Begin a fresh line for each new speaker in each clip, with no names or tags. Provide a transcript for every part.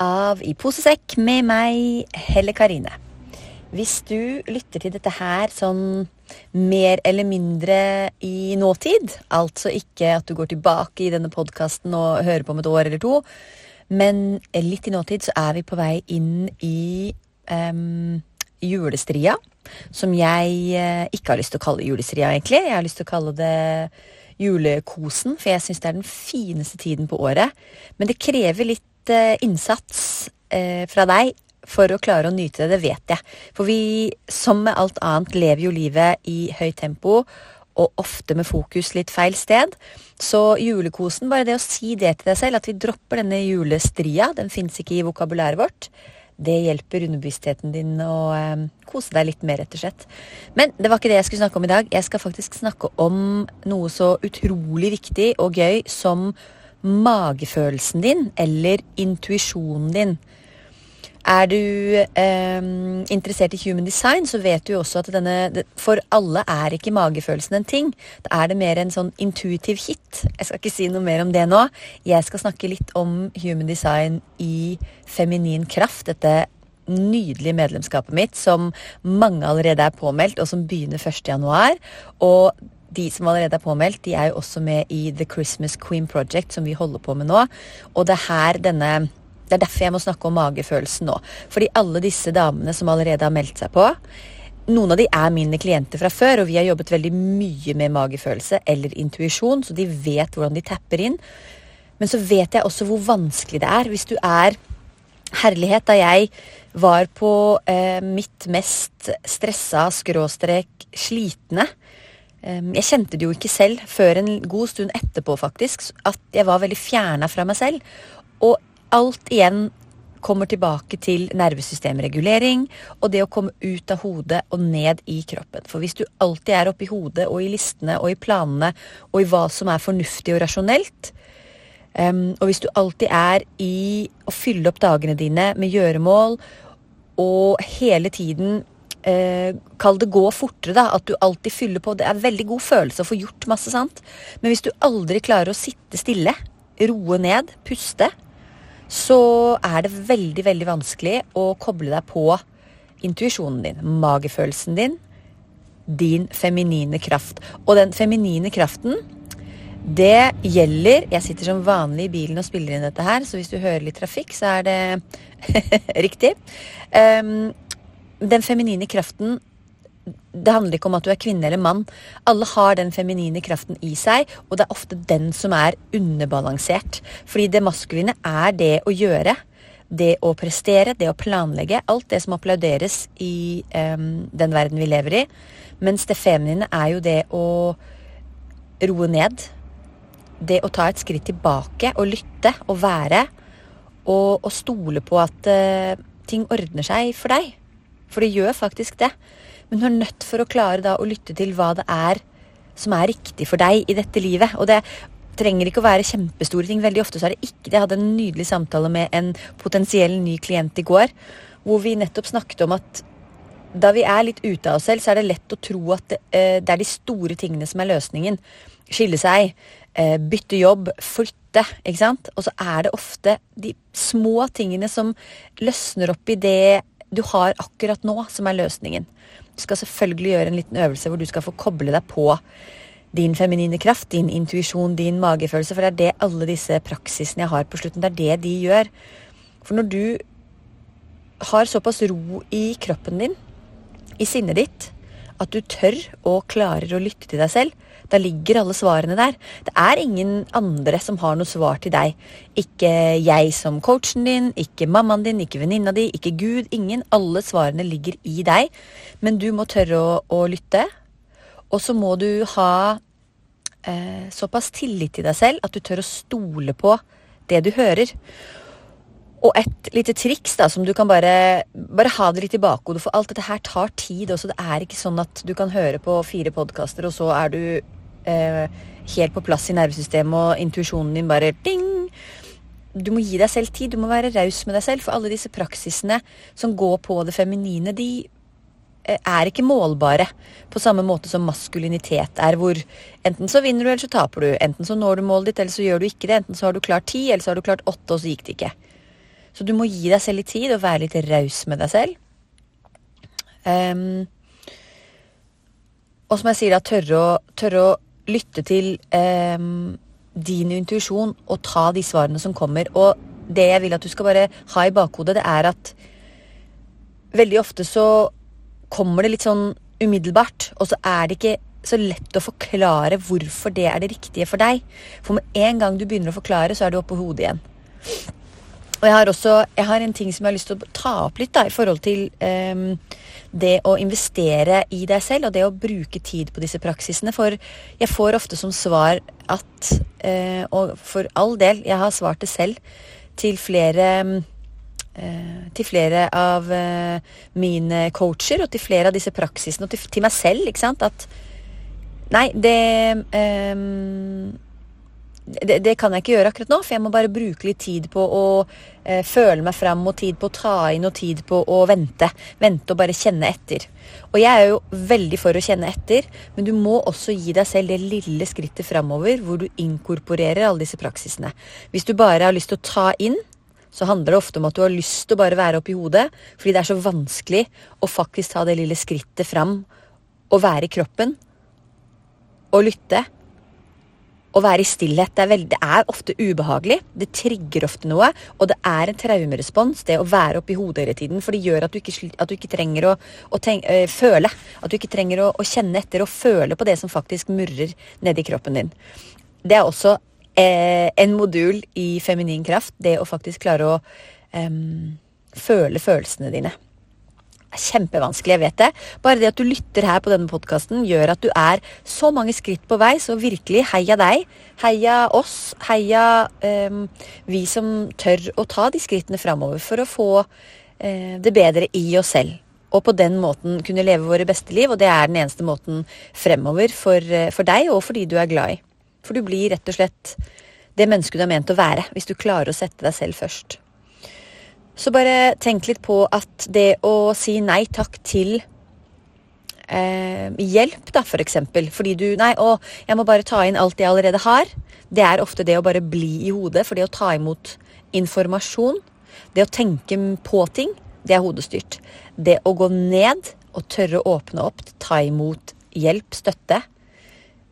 av I posesekk med meg, Helle Karine. Hvis du lytter til dette her sånn mer eller mindre i nåtid, altså ikke at du går tilbake i denne podkasten og hører på om et år eller to, men litt i nåtid så er vi på vei inn i um, julestria, som jeg uh, ikke har lyst til å kalle julestria, egentlig. Jeg har lyst til å kalle det julekosen, for jeg syns det er den fineste tiden på året. Men det krever litt innsats eh, fra deg for å klare å nyte det, det vet jeg. For vi, som med alt annet, lever jo livet i høyt tempo, og ofte med fokus litt feil sted. Så julekosen, bare det å si det til deg selv, at vi dropper denne julestria, den fins ikke i vokabulæret vårt, det hjelper underbevisstheten din å eh, kose deg litt mer, rett og slett. Men det var ikke det jeg skulle snakke om i dag. Jeg skal faktisk snakke om noe så utrolig viktig og gøy som magefølelsen din eller intuisjonen din. Er du eh, interessert i human design, så vet du jo også at denne For alle er ikke magefølelsen en ting. Da er det mer en sånn intuitiv hit. Jeg skal ikke si noe mer om det nå. Jeg skal snakke litt om human design i feminin kraft. Dette nydelige medlemskapet mitt som mange allerede er påmeldt, og som begynner 1.1. Og de som allerede er påmeldt, de er jo også med i The Christmas Queen Project, som vi holder på med nå. Og det er her denne Det er derfor jeg må snakke om magefølelsen nå. Fordi alle disse damene som allerede har meldt seg på, noen av de er mine klienter fra før, og vi har jobbet veldig mye med magefølelse eller intuisjon, så de vet hvordan de tapper inn. Men så vet jeg også hvor vanskelig det er hvis du er Herlighet, da jeg var på eh, mitt mest stressa skråstrek slitne jeg kjente det jo ikke selv før en god stund etterpå, faktisk, at jeg var veldig fjerna fra meg selv. Og alt igjen kommer tilbake til nervesystemregulering og det å komme ut av hodet og ned i kroppen. For hvis du alltid er oppi hodet og i listene og i planene og i hva som er fornuftig og rasjonelt, um, og hvis du alltid er i å fylle opp dagene dine med gjøremål og hele tiden eh, Kall det gå fortere, da. At du alltid fyller på. Det er veldig god følelse å få gjort masse, sant. Men hvis du aldri klarer å sitte stille, roe ned, puste, så er det veldig, veldig vanskelig å koble deg på intuisjonen din, magefølelsen din, din feminine kraft. Og den feminine kraften, det gjelder Jeg sitter som vanlig i bilen og spiller inn dette her, så hvis du hører litt trafikk, så er det riktig. Um, den feminine kraften det handler ikke om at du er kvinne eller mann. Alle har den feminine kraften i seg, og det er ofte den som er underbalansert. Fordi det maskuline er det å gjøre. Det å prestere, det å planlegge. Alt det som applauderes i um, den verden vi lever i. Mens det feminine er jo det å roe ned. Det å ta et skritt tilbake og lytte og være. Og, og stole på at uh, ting ordner seg for deg. For det gjør faktisk det. Men du er nødt for å klare da å lytte til hva det er som er riktig for deg i dette livet. Og det trenger ikke å være kjempestore ting. Veldig ofte så er det ikke det. Jeg hadde en nydelig samtale med en potensiell ny klient i går, hvor vi nettopp snakket om at da vi er litt ute av oss selv, så er det lett å tro at det, uh, det er de store tingene som er løsningen. Skille seg, uh, bytte jobb, flytte. ikke sant? Og så er det ofte de små tingene som løsner opp i det du har akkurat nå, som er løsningen. Du skal selvfølgelig gjøre en liten øvelse hvor du skal få koble deg på din feminine kraft, din intuisjon, din magefølelse. For det er det alle disse praksisene jeg har på slutten, det er det de gjør. For når du har såpass ro i kroppen din, i sinnet ditt, at du tør og klarer å lytte til deg selv, da ligger alle svarene der. Det er ingen andre som har noe svar til deg. Ikke jeg som coachen din, ikke mammaen din, ikke venninna di, ikke Gud. Ingen. Alle svarene ligger i deg. Men du må tørre å, å lytte. Og så må du ha eh, såpass tillit til deg selv at du tør å stole på det du hører. Og et lite triks da, som du kan bare, bare ha det litt i bakhodet, for alt dette her tar tid også. Det er ikke sånn at du kan høre på fire podkaster, og så er du eh, helt på plass i nervesystemet, og intuisjonen din bare ding! Du må gi deg selv tid, du må være raus med deg selv, for alle disse praksisene som går på det feminine, de eh, er ikke målbare på samme måte som maskulinitet er, hvor enten så vinner du, eller så taper du. Enten så når du målet ditt, eller så gjør du ikke det. Enten så har du klart ti, eller så har du klart åtte, og så gikk det ikke. Så du må gi deg selv litt tid og være litt raus med deg selv. Um, og som jeg sier, da, tørre å, tørre å lytte til eh, din intuisjon og ta de svarene som kommer. Og det jeg vil at du skal bare ha i bakhodet, det er at veldig ofte så kommer det litt sånn umiddelbart, og så er det ikke så lett å forklare hvorfor det er det riktige for deg. For med en gang du begynner å forklare, så er du oppe på hodet igjen. Og jeg har også jeg har en ting som jeg har lyst til å ta opp litt da, i forhold til um, det å investere i deg selv og det å bruke tid på disse praksisene. For jeg får ofte som svar at uh, Og for all del, jeg har svart det selv til flere uh, til flere av uh, mine coacher og til flere av disse praksisene, og til, til meg selv, ikke sant, at Nei, det um, det, det, kan jeg ikke gjøre akkurat nå, for jeg må bare bruke litt tid på å eh, føle meg fram, og tid på å ta inn, og tid på å vente. Vente og bare kjenne etter. Og jeg er jo veldig for å kjenne etter, men du må også gi deg selv det lille skrittet framover hvor du inkorporerer alle disse praksisene. Hvis du bare har lyst til å ta inn, så handler det ofte om at du har lyst til å bare være oppi hodet, fordi det er så vanskelig å faktisk ta det lille skrittet fram og være i kroppen og lytte å være i stillhet. Det er, veldig, det er, ofte ubehagelig. Det trigger ofte noe. Og det er en traumerespons, det å være oppi hodet hele tiden. For det gjør at du ikke, at du ikke trenger å, å tenk, øh, føle. At du ikke trenger å, å, kjenne etter og føle på det som faktisk murrer nedi kroppen din. Det er også eh, en modul i feminin kraft, det å faktisk klare å eh, føle følelsene dine kjempevanskelig, jeg vet det. Bare det at du lytter her på denne podkasten, gjør at du er så mange skritt på vei. Så virkelig, heia deg. Heia oss. Heia um, vi som tør å ta de skrittene framover for å få uh, det bedre i oss selv. Og på den måten kunne leve våre beste liv, og det er den eneste måten fremover for, uh, for deg og for de du er glad i. For du blir rett og slett det mennesket du er ment å være, hvis du klarer å sette deg selv først. Så bare tenk litt på at det å si nei takk til eh, hjelp, da, for eksempel, fordi du Nei, å, jeg må bare ta inn alt jeg allerede har. Det er ofte det å bare bli i hodet. For det å ta imot informasjon, det å tenke på ting, det er hodestyrt. Det å gå ned og tørre å åpne opp, ta imot hjelp, støtte.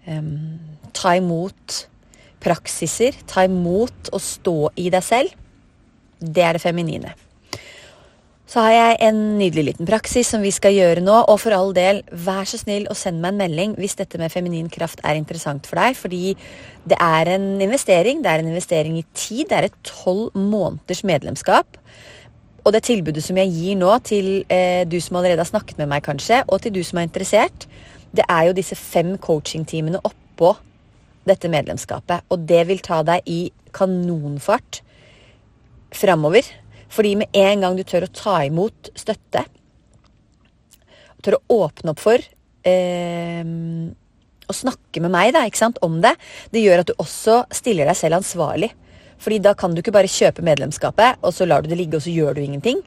Um, ta imot praksiser. Ta imot å stå i deg selv det er det feminine. Så har jeg en nydelig liten praksis som vi skal gjøre nå. Og for all del, vær så snill og send meg en melding hvis dette med feminin kraft er interessant for deg. Fordi det er en investering. Det er en investering i tid. Det er et tolv måneders medlemskap. Og det tilbudet som jeg gir nå til eh, du som allerede har snakket med meg, kanskje, og til du som er interessert, det er jo disse fem coachingtimene oppå dette medlemskapet. Og det vil ta deg i kanonfart framover. Fordi med en gang du tør å ta imot støtte, tør å åpne opp for eh, å snakke med meg da, om det, det gjør at du også stiller deg selv ansvarlig. Fordi da kan du ikke bare kjøpe medlemskapet, og så lar du det ligge, og så gjør du ingenting.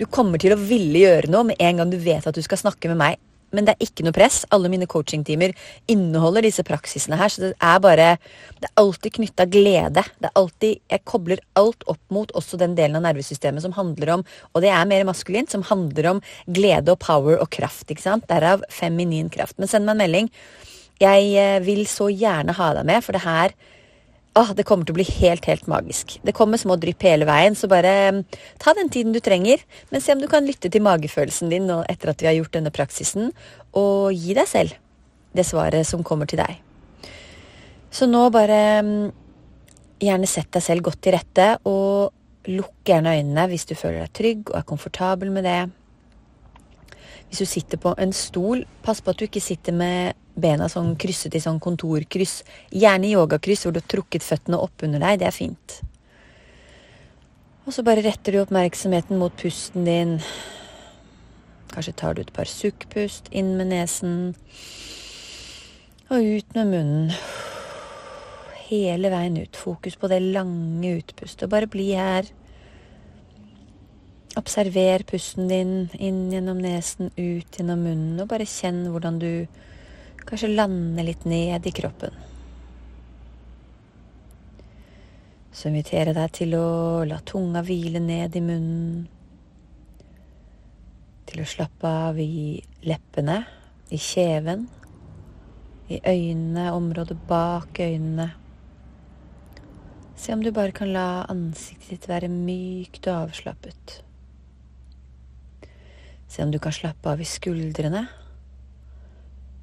Du kommer til å ville gjøre noe med en gang du vet at du skal snakke med meg men det er ikke noe press. Alle mine coachingtimer inneholder disse praksisene her, så det er bare Det er alltid knytta glede. Det er alltid Jeg kobler alt opp mot også den delen av nervesystemet som handler om Og det er mer maskulint, som handler om glede og power og kraft, ikke sant? Derav feminin kraft. Men send meg en melding. Jeg eh, vil så gjerne ha deg med, for det her Åh, det kommer til å bli helt, helt magisk. Det kommer små drypp hele veien, så bare mm, ta den tiden du trenger. Men se om du kan lytte til magefølelsen din nå etter at vi har gjort denne praksisen, og gi deg selv det svaret som kommer til deg. Så nå bare mm, gjerne sett deg selv godt til rette, og lukk gjerne øynene hvis du føler deg trygg og er komfortabel med det. Hvis du sitter på en stol, pass på at du ikke sitter med bena sånn krysset i sånn kontorkryss. Gjerne yogakryss hvor du har trukket føttene opp under deg. Det er fint. Og så bare retter du oppmerksomheten mot pusten din. Kanskje tar du et par sukkpust inn med nesen og ut med munnen. Hele veien ut. Fokus på det lange utpustet. Bare bli her. Observer pusten din inn gjennom nesen, ut gjennom munnen, og bare kjenn hvordan du kanskje lander litt ned i kroppen. Så inviterer jeg deg til å la tunga hvile ned i munnen. Til å slappe av i leppene, i kjeven, i øynene, området bak øynene. Se om du bare kan la ansiktet ditt være mykt og avslappet. Se om du kan slappe av i skuldrene.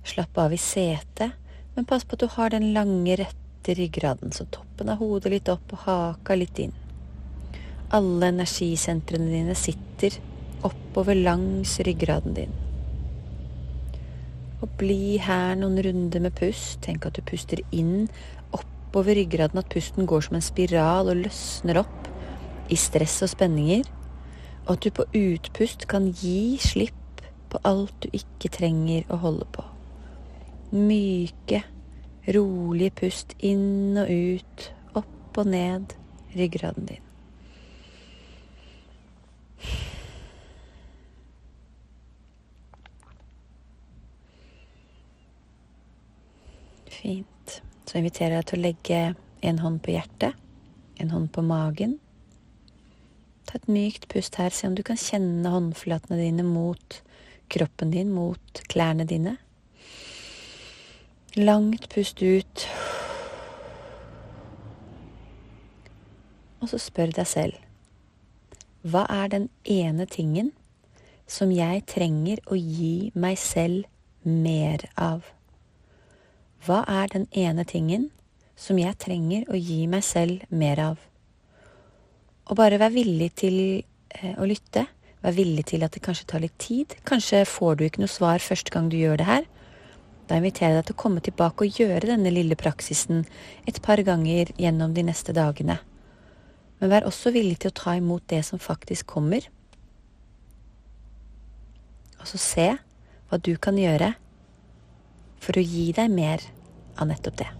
Slappe av i setet, men pass på at du har den lange, rette ryggraden, så toppen av hodet litt opp og haka litt inn. Alle energisentrene dine sitter oppover langs ryggraden din. Og bli her noen runder med pust. Tenk at du puster inn oppover ryggraden, at pusten går som en spiral og løsner opp i stress og spenninger. Og at du på utpust kan gi slipp på alt du ikke trenger å holde på. Myke, rolige pust inn og ut, opp og ned ryggraden din. Fint. Så inviterer jeg deg til å legge en hånd på hjertet, en hånd på magen. Et mykt pust her, se om du kan kjenne håndflatene dine mot kroppen din, mot klærne dine. Langt pust ut. Og så spør deg selv hva er den ene tingen som jeg trenger å gi meg selv mer av? Hva er den ene tingen som jeg trenger å gi meg selv mer av? Og bare vær villig til eh, å lytte. Vær villig til at det kanskje tar litt tid. Kanskje får du ikke noe svar første gang du gjør det her. Da inviterer jeg deg til å komme tilbake og gjøre denne lille praksisen et par ganger gjennom de neste dagene. Men vær også villig til å ta imot det som faktisk kommer. Og så se hva du kan gjøre for å gi deg mer av nettopp det.